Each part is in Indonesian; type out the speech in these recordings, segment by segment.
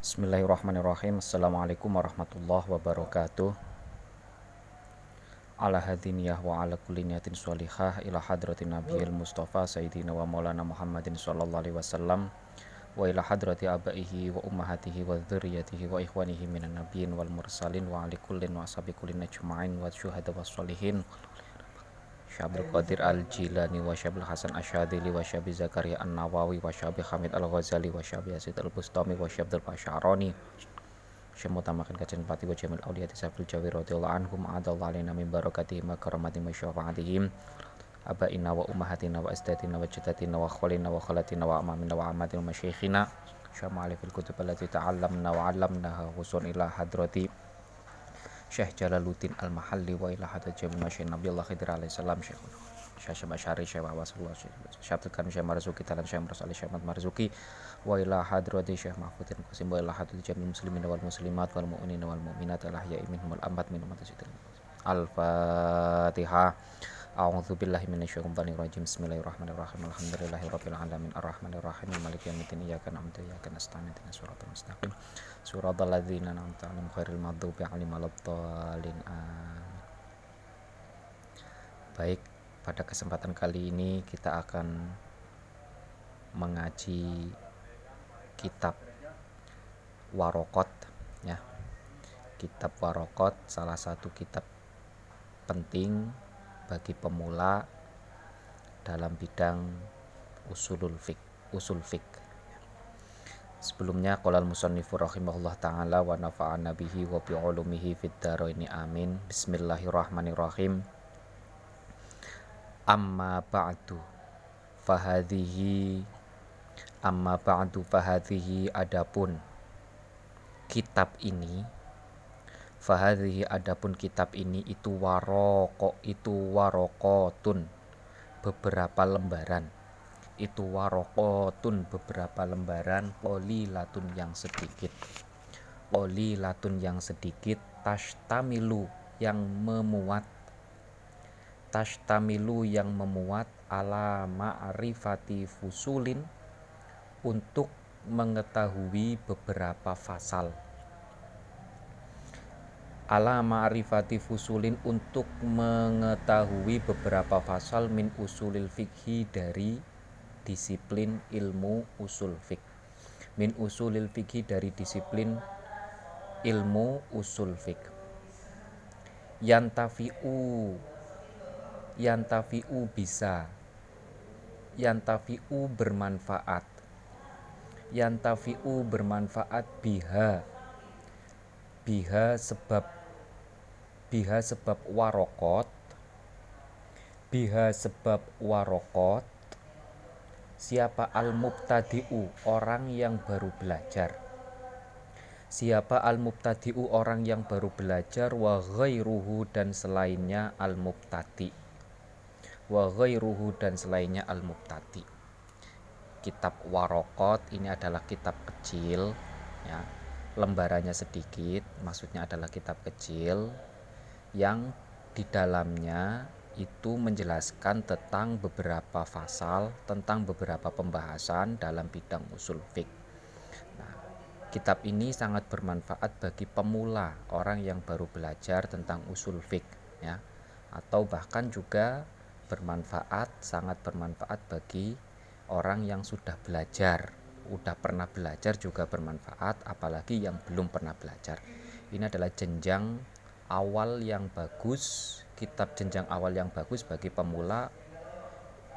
Bismillahirrahmanirrahim. Assalamualaikum warahmatullahi wabarakatuh. Ala hadiniyah wa ala kulli niyatin sholihah ila hadratin nabiyil mustafa sayyidina wa maulana muhammadin sallallahu alaihi wasallam wa ila hadrati abaihi wa ummahatihi wa dzurriyyatihi wa ikhwanihi minan nabiyyin wal mursalin wa ali kullin wa ashabi kullin ajma'in wa syuhada was sholihin Syabul Qadir Al-Jilani wa Syabil Hasan Asyadili wa Syabi Zakaria An-Nawawi wa Syabi Hamid Al-Ghazali wa Syabi Asid Al-Bustami wa Syabdul Pasyaroni Syamutamakan kajian pati wa jamil awliyati safil jawi radiyallahu anhum adallahu alaina min barakatihim wa karamati wa syafa'atihim abaina wa ummahatina wa istatina wa jadatina wa khwalina wa khalatina wa amamina wa amatina wa masyaikhina syama'ali fil kutub allati ta'allamna wa 'allamnaha husun ila hadrati Syekh Jalaluddin Al-Mahalli wa ila hadat jamin Syekh Nabiullah Khidir alaihi salam Syekh Syekh Syekh Syari Syekh Wawasullah Syekh Syabdulkan Syekh Marzuki Talan Syekh Marzuki Syekh Ahmad Marzuki wa ila hadrati Syekh Mahfudin Qasim wa ila hadat jamin muslimin wal muslimat wal mu'minin wal mu'minat al ahya'i minhum wal ambat minhum Al-Fatihah A'udzu billahi minasyaitonir rajim. Bismillahirrahmanirrahim. Alhamdulillahirabbil alamin maliki yaumiddin iyyaka na'budu wa iyyaka nasta'in mustaqim. Ladzina an'amta 'alaihim ghairil maghdubi 'alaihim waladdallin. Baik, pada kesempatan kali ini kita akan mengaji kitab Warokot ya. Kitab Warokot salah satu kitab penting bagi pemula dalam bidang usulul fik usul fik Sebelumnya qolal musannifu rahimahullah taala wa nafa'ana bihi wa bi ulumihi fid amin. Bismillahirrahmanirrahim. Amma ba'du fahadhihi amma ba'du fahadhihi adapun kitab ini Fahadhihi adapun kitab ini itu waroko itu warokotun beberapa lembaran. Itu warokotun beberapa lembaran latun yang sedikit. Latun yang sedikit tashtamilu yang memuat. Tashtamilu yang memuat ala ma'rifati fusulin untuk mengetahui beberapa fasal ala ma'rifati fusulin untuk mengetahui beberapa fasal min usulil fikhi dari disiplin ilmu usul fik min usulil fikhi dari disiplin ilmu usul fik yantafi'u yantafi'u bisa. Yantafi'u bermanfaat. Yantafi'u bermanfaat biha. Biha sebab biha sebab warokot. Biha sebab warokot. Siapa al mubtadi'u orang yang baru belajar? Siapa al mubtadi'u orang yang baru belajar? Wa ghairuhu dan selainnya al mubtadi wa ghairuhu dan selainnya al mubtadi kitab warokot ini adalah kitab kecil ya. Lembarannya sedikit maksudnya adalah kitab kecil yang di dalamnya itu menjelaskan tentang beberapa fasal, tentang beberapa pembahasan dalam bidang usul fik. Nah, kitab ini sangat bermanfaat bagi pemula, orang yang baru belajar tentang usul fik, ya, atau bahkan juga bermanfaat, sangat bermanfaat bagi orang yang sudah belajar, sudah pernah belajar juga bermanfaat, apalagi yang belum pernah belajar. Ini adalah jenjang awal yang bagus, kitab jenjang awal yang bagus bagi pemula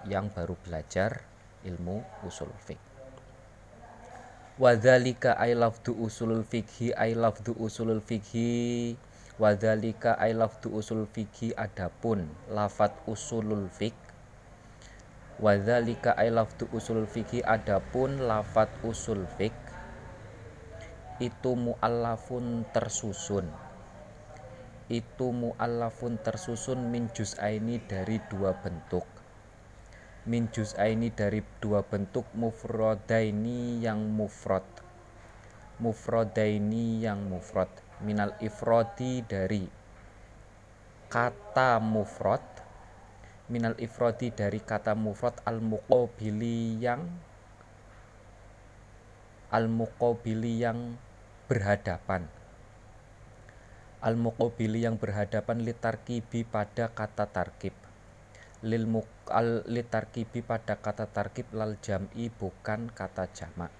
yang baru belajar ilmu usul fiqh. Wadzalika I love to usulul fikhi I love to usulul fikhi Wadzalika I love to usul fikhi adapun lafat usulul fik Wadzalika I love to usulul fikhi adapun lafat usul fik itu muallafun tersusun itu mu'allafun tersusun min juz'aini dari dua bentuk. Min juz'aini dari dua bentuk mufradaini yang mufrad. Mufradaini yang mufrad. Minal ifrodi dari kata mufrad. Minal ifrodi dari kata mufrad al muqabili yang al muqabili yang berhadapan al muqabili yang berhadapan litarkibi pada kata tarkib. Lil al litarkibi pada kata tarkib lal jam'i bukan kata jamak.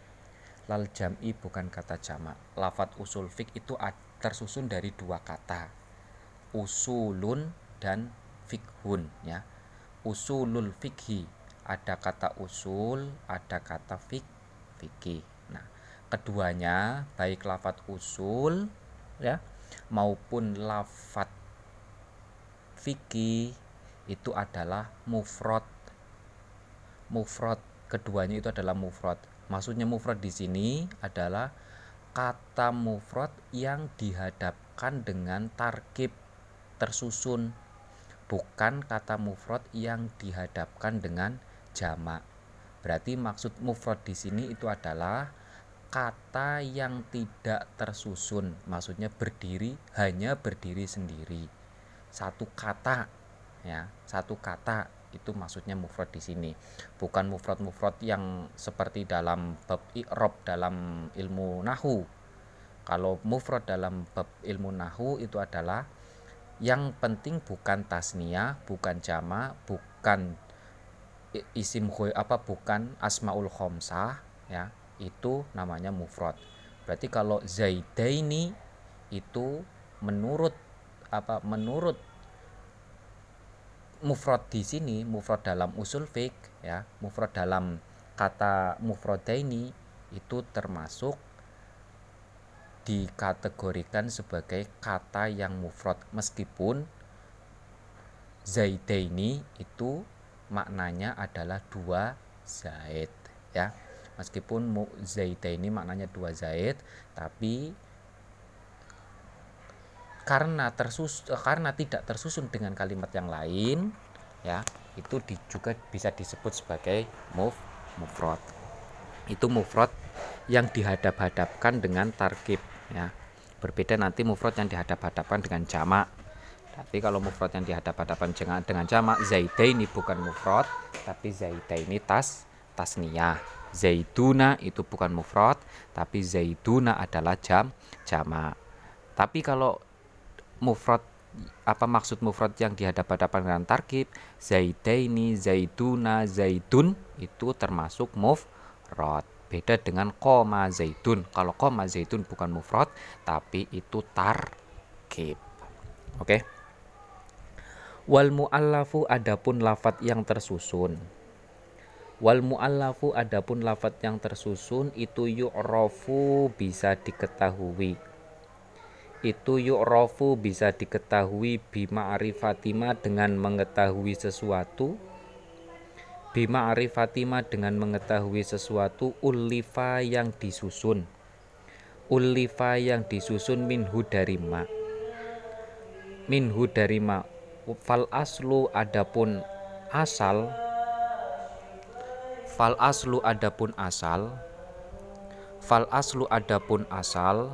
Lal jam'i bukan kata jamak. Lafat usul fik itu tersusun dari dua kata. Usulun dan fikhun ya. Usulul fikhi ada kata usul ada kata fik fikih nah keduanya baik lafat usul ya maupun lafat fikih itu adalah mufrad mufrad keduanya itu adalah mufrad maksudnya mufrad di sini adalah kata mufrad yang dihadapkan dengan tarkib tersusun bukan kata mufrad yang dihadapkan dengan jamak. Berarti maksud mufrad di sini itu adalah kata yang tidak tersusun, maksudnya berdiri hanya berdiri sendiri. Satu kata ya, satu kata itu maksudnya mufrad di sini. Bukan mufrad-mufrad yang seperti dalam bab i'rab dalam ilmu nahu. Kalau mufrad dalam bab ilmu nahu itu adalah yang penting bukan tasnia, bukan jama, bukan isim apa bukan asmaul khomsah ya itu namanya mufrad. Berarti kalau zaidaini itu menurut apa menurut mufrad di sini mufrad dalam usul fik ya mufrad dalam kata mufradaini itu termasuk dikategorikan sebagai kata yang mufrad meskipun zaidaini itu maknanya adalah dua zaid ya meskipun ini maknanya dua zaid tapi karena tersus karena tidak tersusun dengan kalimat yang lain ya itu di, juga bisa disebut sebagai muf mufrad. Itu mufrad yang dihadap-hadapkan dengan tarkib ya. Berbeda nanti mufrad yang dihadap-hadapkan dengan jamak. Tapi kalau mufrad yang dihadap-hadapan dengan jamak zaidaini bukan mufrad tapi zaidaini tas tasniyah zaituna itu bukan mufrad tapi zaituna adalah jam jama. Tapi kalau mufrad apa maksud mufrad yang dihadap-hadapan dengan tarkib? Zaitaini zaituna zaitun itu termasuk mufrad. Beda dengan koma zaitun. Kalau koma zaitun bukan mufrad tapi itu tarkib. Oke? Okay? wal muallafu adapun lafat yang tersusun Wal mu'allafu adapun lafat yang tersusun itu yu'rafu bisa diketahui. Itu yu'rafu bisa diketahui bima arifatima dengan mengetahui sesuatu. Bima arifatima dengan mengetahui sesuatu ulifa yang disusun. Ulifa yang disusun minhu dari ma. Minhu dari ma. Fal aslu adapun asal Fal aslu adapun asal. Fal aslu adapun asal.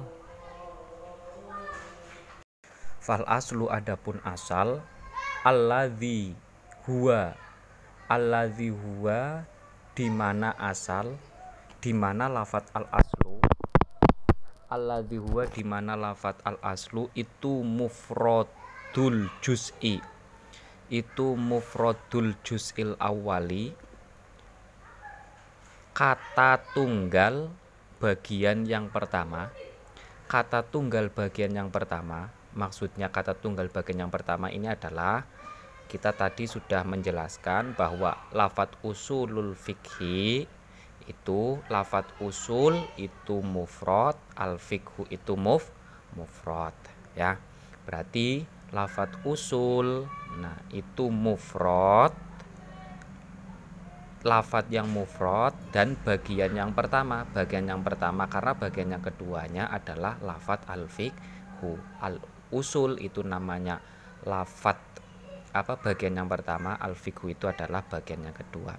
Fal aslu adapun asal. Alladhi huwa. Alladhi huwa di mana asal di mana lafat al aslu. Alladhi huwa di mana lafat al aslu itu mufradul juz'i. Itu mufradul juz'il awali kata tunggal bagian yang pertama. Kata tunggal bagian yang pertama maksudnya kata tunggal bagian yang pertama ini adalah kita tadi sudah menjelaskan bahwa lafat usulul fikhi itu lafat usul itu mufrad al fikhu itu muf mufrad ya. Berarti lafat usul nah itu mufrad lafat yang mufrad dan bagian yang pertama. Bagian yang pertama karena bagian yang keduanya adalah lafat al fikhu al usul itu namanya lafat apa bagian yang pertama al fikhu itu adalah bagian yang kedua.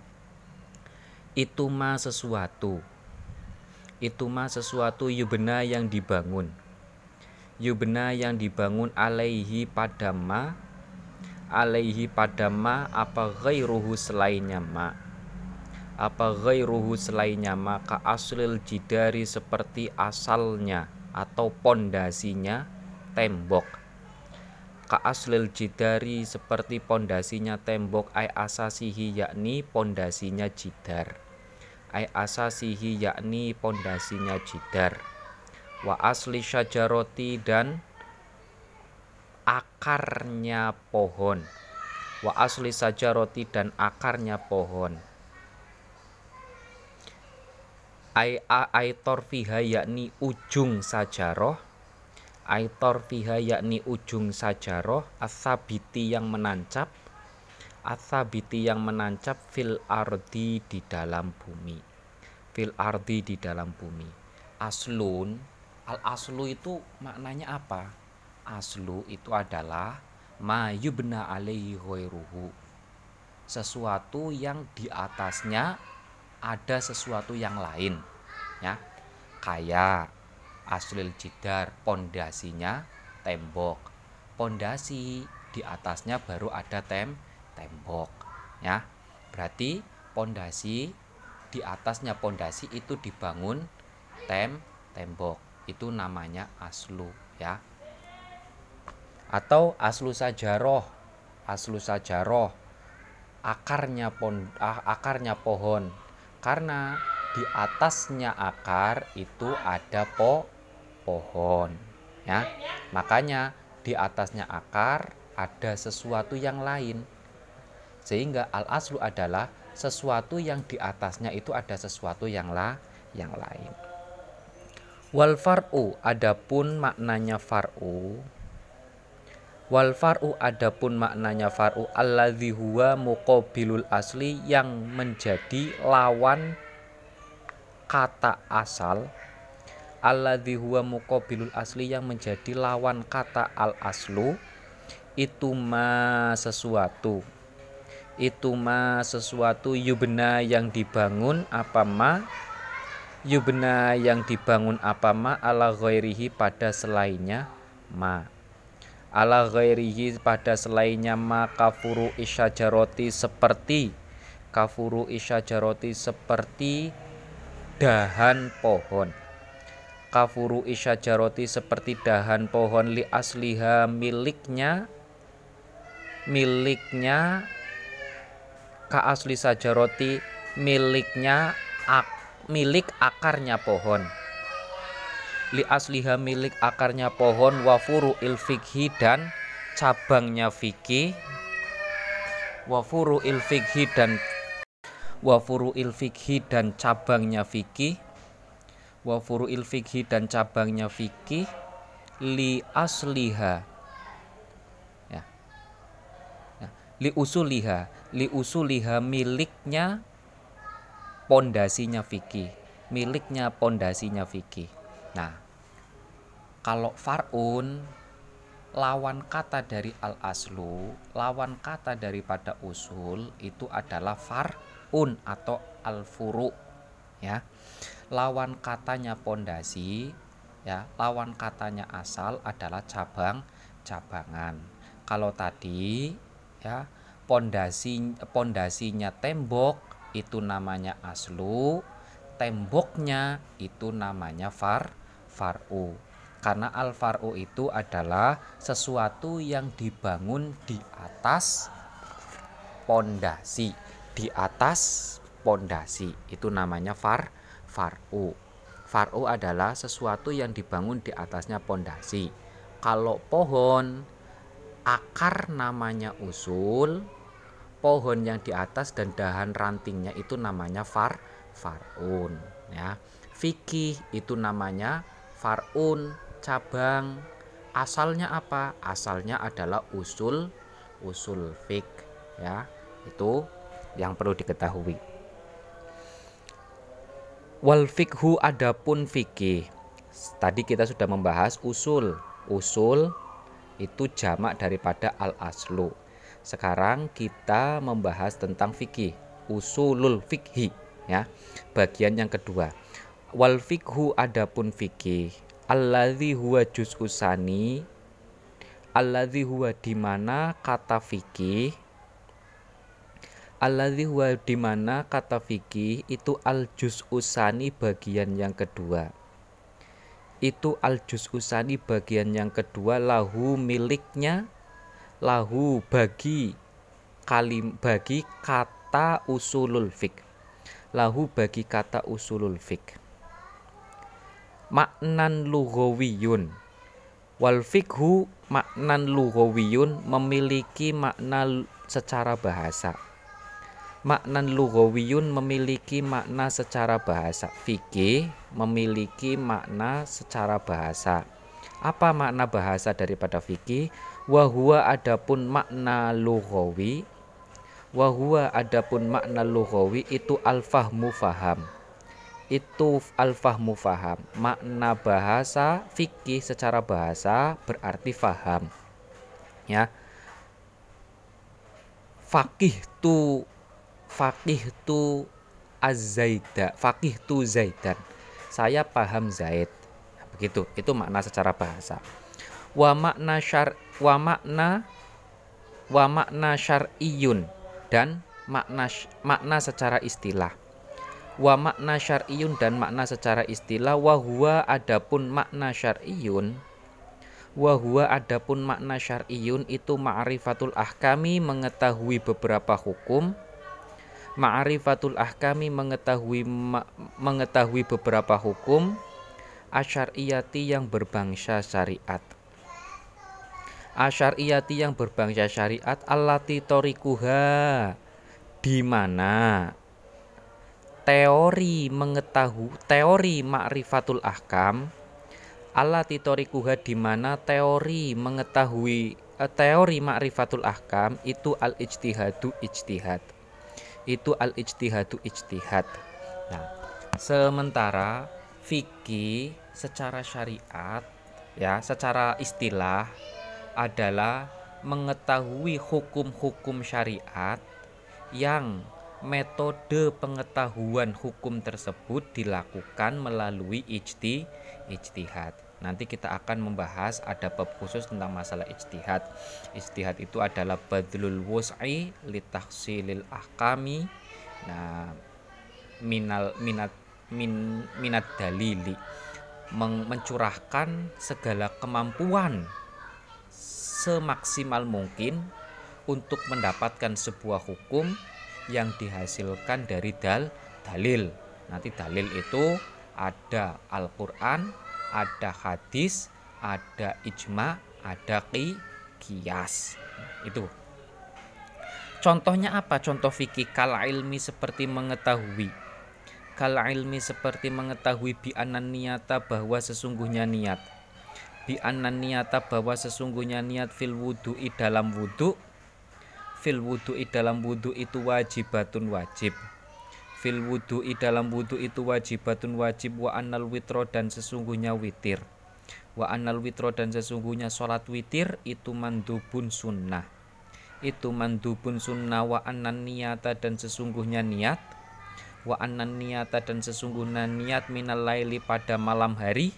Itu ma sesuatu. Itu ma sesuatu yubna yang dibangun. Yubna yang dibangun alaihi pada ma alaihi pada ma apa ghairuhu selainnya ma apa ghairuhu selainnya? Maka aslil jidari seperti asalnya atau pondasinya tembok. Ka aslil jidari seperti pondasinya tembok ay asasihi yakni pondasinya jidar. Ay asasihi yakni pondasinya jidar. Wa asli syajaroti dan akarnya pohon. Wa asli sajaroti dan akarnya pohon ai ai torfiha yakni ujung sajaroh ai torfiha yakni ujung sajaroh asabiti yang menancap. Asabiti yang menancap fil ardi di dalam bumi. Fil ardi di dalam bumi. Aslun al aslu itu maknanya apa? Aslu itu adalah ma yubna alaihi ghairuhu. Sesuatu yang di atasnya ada sesuatu yang lain ya. Kayak aslil jidar pondasinya tembok. Pondasi di atasnya baru ada tem tembok ya. Berarti pondasi di atasnya pondasi itu dibangun tem tembok. Itu namanya aslu ya. Atau aslu sajaroh aslu sajaroh. Akarnya pon ah, akarnya pohon. Karena di atasnya akar itu ada po pohon ya. Makanya di atasnya akar ada sesuatu yang lain. Sehingga al aslu adalah sesuatu yang di atasnya itu ada sesuatu yang la yang lain. Wal far'u adapun maknanya far'u. Wal far'u adapun maknanya far'u alladzi huwa muqabilul asli yang menjadi lawan kata asal alladzi huwa muqabilul asli yang menjadi lawan kata al aslu itu ma sesuatu. Itu ma sesuatu yubna yang dibangun apa ma? Yubna yang dibangun apa ma? Ala ghairihi pada selainnya ma. Ala ghairihi pada selainnya maka furu isyajaroti seperti kafuru isyajaroti seperti dahan pohon. Kafuru isyajaroti seperti dahan pohon li asliha miliknya miliknya ka asli sajaroti miliknya ak, milik akarnya pohon. Li asliha milik akarnya pohon wafuru ilfikhi dan cabangnya fikih wafuru ilfikhi dan wafuru ilfikhi dan cabangnya fikih wafuru ilfikhi dan cabangnya fikih li asliha. Ya. ya. Li usuliha. Li usuliha miliknya pondasinya fikih miliknya pondasinya fikih Nah, kalau farun lawan kata dari al aslu, lawan kata daripada usul itu adalah farun atau al furu ya. Lawan katanya pondasi ya, lawan katanya asal adalah cabang cabangan. Kalau tadi ya pondasi pondasinya tembok itu namanya aslu, temboknya itu namanya far far'u karena al far'u itu adalah sesuatu yang dibangun di atas pondasi di atas pondasi itu namanya far far'u. Far'u adalah sesuatu yang dibangun di atasnya pondasi. Kalau pohon akar namanya usul pohon yang di atas dan dahan rantingnya itu namanya far farun ya. Fikih itu namanya farun cabang. Asalnya apa? Asalnya adalah usul usul fik ya. Itu yang perlu diketahui. Wal fikhu adapun fikih. Tadi kita sudah membahas usul. Usul itu jamak daripada al aslu sekarang kita membahas tentang fikih. Usulul fikhi ya. Bagian yang kedua. Wal fikhu adapun fikih. Alladzi huwa juz'u sani. Alladzi huwa di mana kata fikih alladzi huwa di mana kata fikih itu al juz'u sani bagian yang kedua. Itu al juz usani bagian yang kedua lahu miliknya lahu bagi kalim bagi kata usulul fik lahu bagi kata usulul fik maknan lughawiyun. Wal fikhu maknan lughawiyun memiliki makna secara bahasa maknan lughawiyun memiliki makna secara bahasa. Fikih memiliki makna secara bahasa. Apa makna bahasa daripada fikih wahwa adapun makna lughawi wahwa adapun makna lughawi itu al-fahmu itu al-fahmu makna bahasa fikih secara bahasa berarti faham. Ya. Fakih tu fakih tu azaida fakih tu zaidan. Saya paham zaid. Begitu. Itu makna secara bahasa. Wa makna syar wa makna wa makna syar'iyun dan makna makna secara istilah. Wa makna syar'iyun dan makna secara istilah. Wa huwa adapun makna syar'iyun wa huwa adapun makna syar'iyun itu ma'rifatul ahkami mengetahui beberapa hukum Ma'rifatul ahkami mengetahui ma, mengetahui beberapa hukum asyariyati yang berbangsa syariat. Asyariyati yang berbangsa syariat allati torikuha di mana teori mengetahui teori ma'rifatul ahkam allati torikuha di mana teori mengetahui eh, teori ma'rifatul ahkam itu al ijtihadu ijtihad itu al ijtihadu ijtihad. Nah, sementara fikih secara syariat ya, secara istilah adalah mengetahui hukum-hukum syariat yang metode pengetahuan hukum tersebut dilakukan melalui ijti, ijtihad. Nanti kita akan membahas ada bab khusus tentang masalah ijtihad. Ijtihad itu adalah badlul wus'i litahsilil ahkami. Nah, minal minat min minat dalili mencurahkan segala kemampuan semaksimal mungkin untuk mendapatkan sebuah hukum yang dihasilkan dari dal dalil. Nanti dalil itu ada Al-Qur'an, ada hadis, ada ijma, ada ki, kias. Itu. Contohnya apa? Contoh fikih kala ilmi seperti mengetahui. Kala ilmi seperti mengetahui bi niyata bahwa sesungguhnya niat. Bi niyata bahwa sesungguhnya niat fil wudu'i dalam wudu. Fil wudu'i dalam wudu itu wajibatun wajib fil wudu'i dalam wudu itu wajibatun wajib wa annal witro dan sesungguhnya witir. Wa annal witro dan sesungguhnya sholat witir itu mandubun sunnah. Itu mandubun sunnah wa annan niyata dan sesungguhnya niat. Wa annan niyata dan sesungguhnya niat minal laili pada malam hari.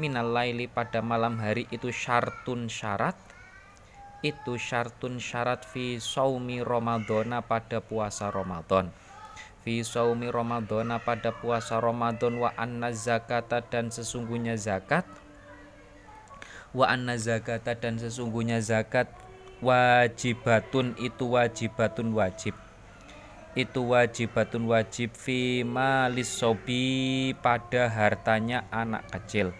Minal laili pada malam hari itu syartun syarat. Itu syartun syarat fi saumi ramadhana pada puasa Ramadan fi saumi Ramadhana pada puasa Ramadan wa anna zakata dan sesungguhnya zakat. Wa anna zakata dan sesungguhnya zakat wajibatun itu wajibatun wajib. Itu wajibatun wajib fi malisobi pada hartanya anak kecil.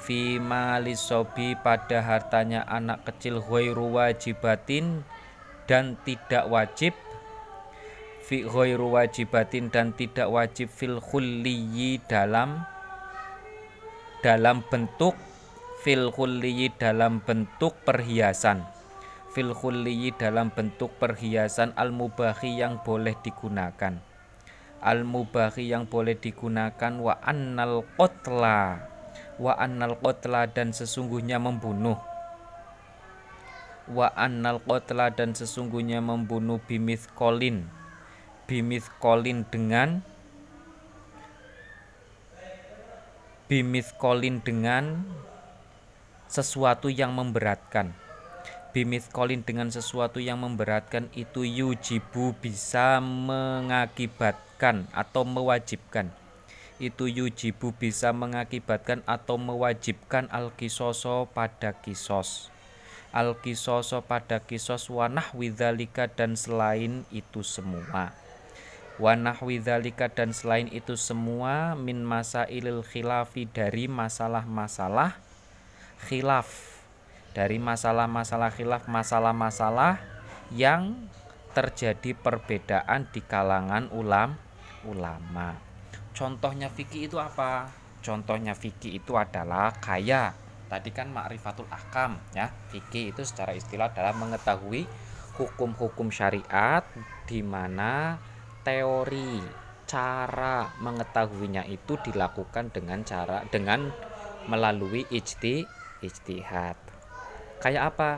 Fi malisobi pada hartanya anak kecil ghairu wajibatin dan tidak wajib fi ghairu wajibatin dan tidak wajib fil khulliyi dalam dalam bentuk fil khulliyi dalam bentuk perhiasan. Fil khulliyi dalam bentuk perhiasan al mubahi yang boleh digunakan. Al mubahi yang boleh digunakan wa annal qotla wa annal qotla dan sesungguhnya membunuh. Wa annal qotla dan sesungguhnya membunuh kolin kolin dengan kolin dengan sesuatu yang memberatkan. Kolin dengan sesuatu yang memberatkan itu yujibu bisa mengakibatkan atau mewajibkan. Itu yujibu bisa mengakibatkan atau mewajibkan al-kisoso pada kisos. Al-kisoso pada kisos wanah widhalika dan selain itu semua wanah widhalika dan selain itu semua min masa ilil khilafi dari masalah-masalah khilaf dari masalah-masalah khilaf masalah-masalah yang terjadi perbedaan di kalangan ulam ulama. Contohnya fikih itu apa? Contohnya fikih itu adalah kaya. Tadi kan ma'rifatul ahkam ya. Fikih itu secara istilah adalah mengetahui hukum-hukum syariat di mana teori cara mengetahuinya itu dilakukan dengan cara dengan melalui ijti ijtihad. Kayak apa?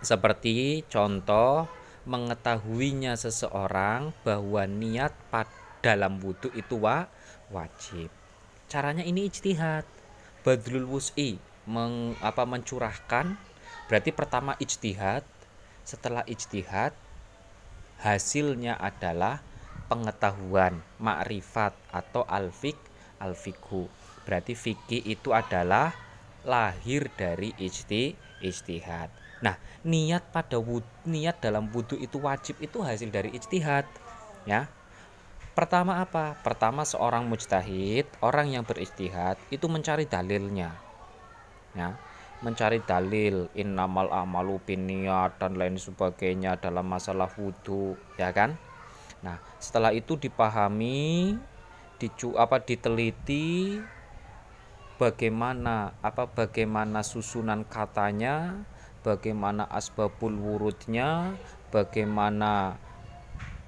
Seperti contoh mengetahuinya seseorang bahwa niat dalam wudhu itu wa, wajib. Caranya ini ijtihad. Badrul wus'i meng, apa mencurahkan berarti pertama ijtihad, setelah ijtihad hasilnya adalah pengetahuan, makrifat atau alfik, alfiku. Berarti fikih itu adalah lahir dari ijti ijtihad. Nah, niat pada wud, niat dalam wudhu itu wajib itu hasil dari ijtihad, ya. Pertama apa? Pertama seorang mujtahid, orang yang berijtihad itu mencari dalilnya. Ya, mencari dalil innamal amalu niat dan lain sebagainya dalam masalah wudhu, ya kan? Nah, setelah itu dipahami, dicu apa diteliti, bagaimana apa bagaimana susunan katanya, bagaimana asbabul wurudnya, bagaimana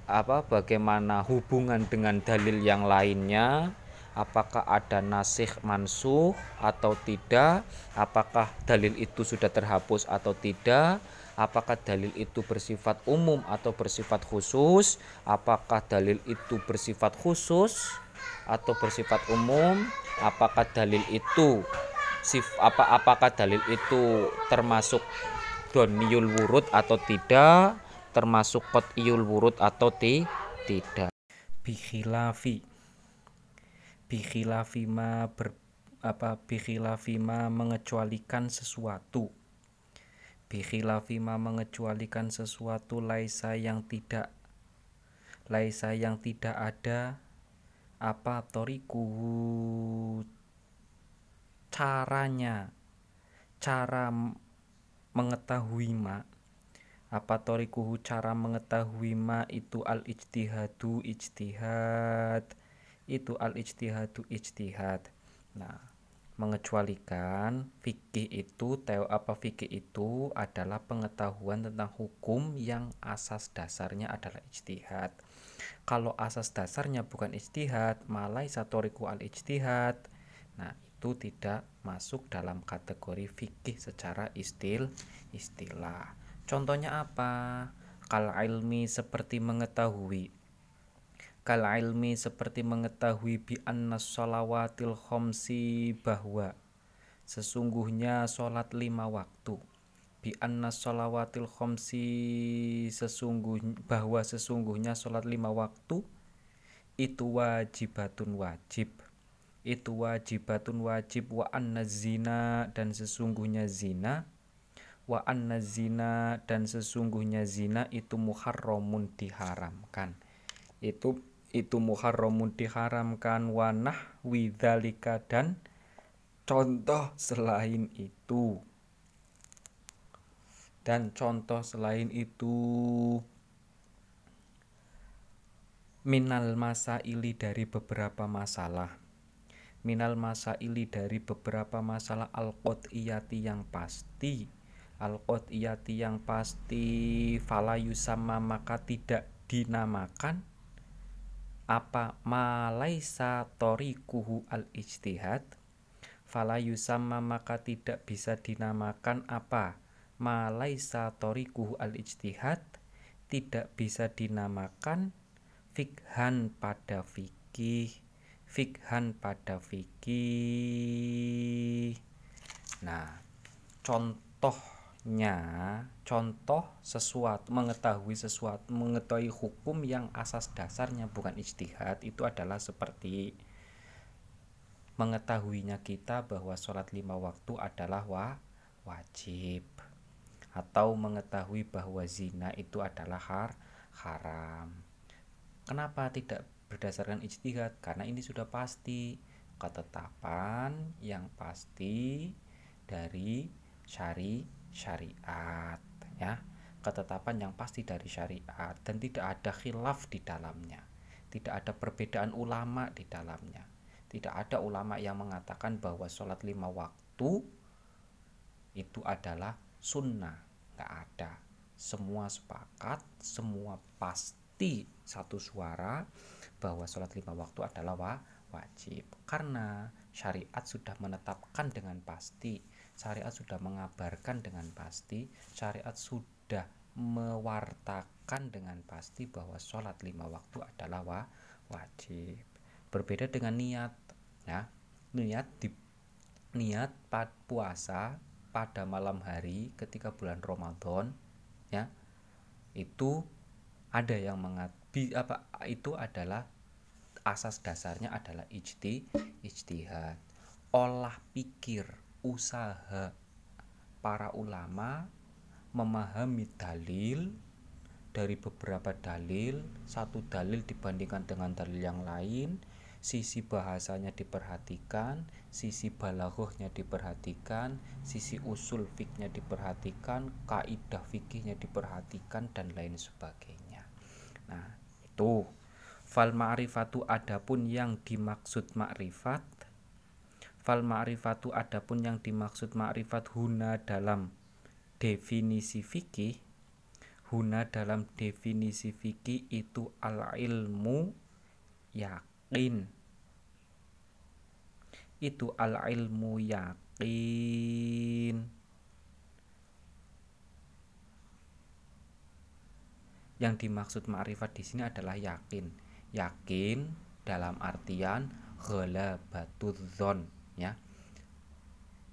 apa bagaimana hubungan dengan dalil yang lainnya, apakah ada nasih mansuh atau tidak, apakah dalil itu sudah terhapus atau tidak, apakah dalil itu bersifat umum atau bersifat khusus, apakah dalil itu bersifat khusus atau bersifat umum, apakah dalil itu sif apa apakah dalil itu termasuk doniul wurud atau tidak? Termasuk qot'iyul wurud atau ti tidak? Bikhilafi. Bikhilafi ma ber, apa bikhilafi ma mengecualikan sesuatu bikhilafi ma mengecualikan sesuatu laisa yang tidak laisa yang tidak ada apa toriku? Caranya cara mengetahui ma apa torikuhu cara mengetahui ma itu al ijtihadu ijtihad itu al ijtihadu ijtihad. Nah mengecualikan fikih itu teo apa fikih itu adalah pengetahuan tentang hukum yang asas dasarnya adalah ijtihad kalau asas dasarnya bukan ijtihad, malai satoriku al ijtihad. Nah, itu tidak masuk dalam kategori fikih secara istil istilah. Contohnya apa? Kal ilmi seperti mengetahui Kal ilmi seperti mengetahui bi anna sholawatil khomsi bahwa sesungguhnya sholat lima waktu. Bi anna sholawatil khomsi sesungguhnya bahwa sesungguhnya sholat lima waktu itu wajibatun wajib. Itu wajibatun wajib wa anna zina dan sesungguhnya zina. Wa anna zina dan sesungguhnya zina itu muharramun diharamkan. Itu itu muharramun diharamkan wanah widzalika dan contoh selain itu. Dan contoh selain itu minal masa ili dari beberapa masalah. Minal masa ili dari beberapa masalah al iyati yang pasti. Al iyati yang pasti falayu sama maka tidak dinamakan apa malaisa torikuhu al ijtihad falayu sama maka tidak bisa dinamakan apa? Malaisa torikuhu al ijtihad tidak bisa dinamakan fikhan pada fikih fikhan pada fikih. Nah contohnya contoh sesuatu mengetahui sesuatu mengetahui hukum yang asas dasarnya bukan ijtihad itu adalah seperti mengetahuinya kita bahwa sholat lima waktu adalah wa wajib. Atau mengetahui bahwa zina itu adalah har haram. Kenapa tidak berdasarkan ijtihad? Karena ini sudah pasti. Ketetapan yang pasti dari syari syariat ya. Ketetapan yang pasti dari syariat dan tidak ada khilaf di dalamnya. Tidak ada perbedaan ulama di dalamnya. Tidak ada ulama yang mengatakan bahwa sholat lima waktu itu adalah sunnah. Nggak ada. Semua sepakat semua pasti satu suara bahwa sholat lima waktu adalah wajib. Karena syariat sudah menetapkan dengan pasti syariat sudah mengabarkan dengan pasti syariat sudah mewartakan dengan pasti bahwa sholat lima waktu adalah wajib. Berbeda dengan niat ya. Niat di niat pad puasa pada malam hari ketika bulan Ramadan ya itu ada yang mengat apa itu adalah asas dasarnya adalah ijti ijtihad. Olah pikir usaha para ulama memahami dalil dari beberapa dalil. Satu dalil dibandingkan dengan dalil yang lain sisi bahasanya diperhatikan sisi balaghahnya diperhatikan sisi usul fiknya diperhatikan kaidah fikihnya diperhatikan dan lain sebagainya. Nah itu. Fal ma'rifatu adapun yang dimaksud ma'rifat Fal ma'rifatu adapun yang dimaksud ma'rifat huna dalam definisi fikih Huna dalam definisi fikih itu al ilmu yakin. Itu al ilmu yakin. Yang dimaksud ma'rifat di sini adalah yakin. Yakin dalam artian zon ya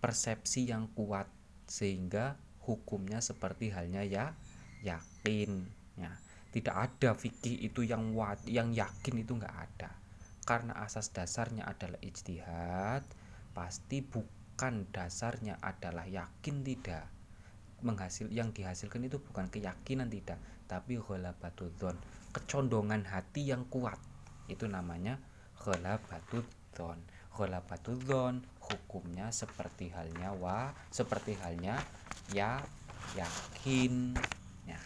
persepsi yang kuat sehingga hukumnya seperti halnya ya yakin ya. Tidak ada fikih itu yang wat, yang yakin itu nggak ada. Karena asas dasarnya adalah ijtihad pasti bukan dasarnya adalah yakin tidak. Menghasil yang dihasilkan itu bukan keyakinan tidak tapi ghalabatudz kecondongan hati yang kuat. Itu namanya ghalabatudz ghalabatudz hukumnya seperti halnya wa seperti halnya ya yakin ya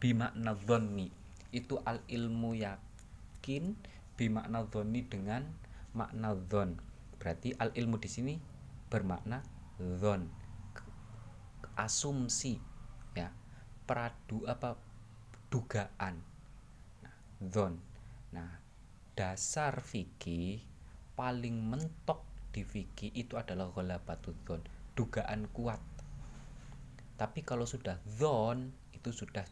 bimakna dhonni itu al ilmu yakin bimakna dhonni dengan makna dhon berarti al ilmu di sini bermakna dhon asumsi ya. Pradu apa? Dugaan. Nah nah dasar fikih paling mentok di fikih itu adalah ghalabatul zon dugaan kuat. Tapi kalau sudah zon itu sudah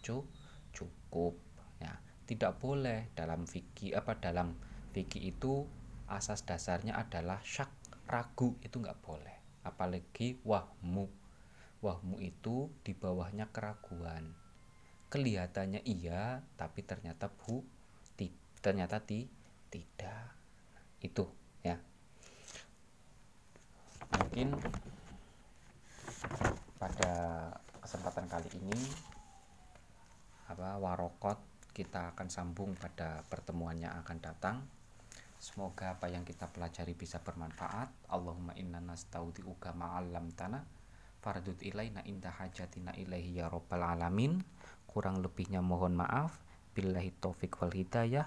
cukup ya. Tidak boleh dalam fikih apa dalam fikih itu asas dasarnya adalah syak ragu itu nggak boleh. Apalagi wahmu. Wahmu itu di bawahnya keraguan. Kelihatannya iya tapi ternyata bu ternyata ti, tidak. Itu ya. Mungkin pada kesempatan kali ini apa warokot kita akan sambung pada pertemuan yang akan datang. Semoga apa yang kita pelajari bisa bermanfaat. Allahumma inna nastaudi'uka ma'alam tanah fardut ilaina indah hajatina ilaihi ya rabbal alamin. Kurang lebihnya mohon maaf. Billahi taufik wal hidayah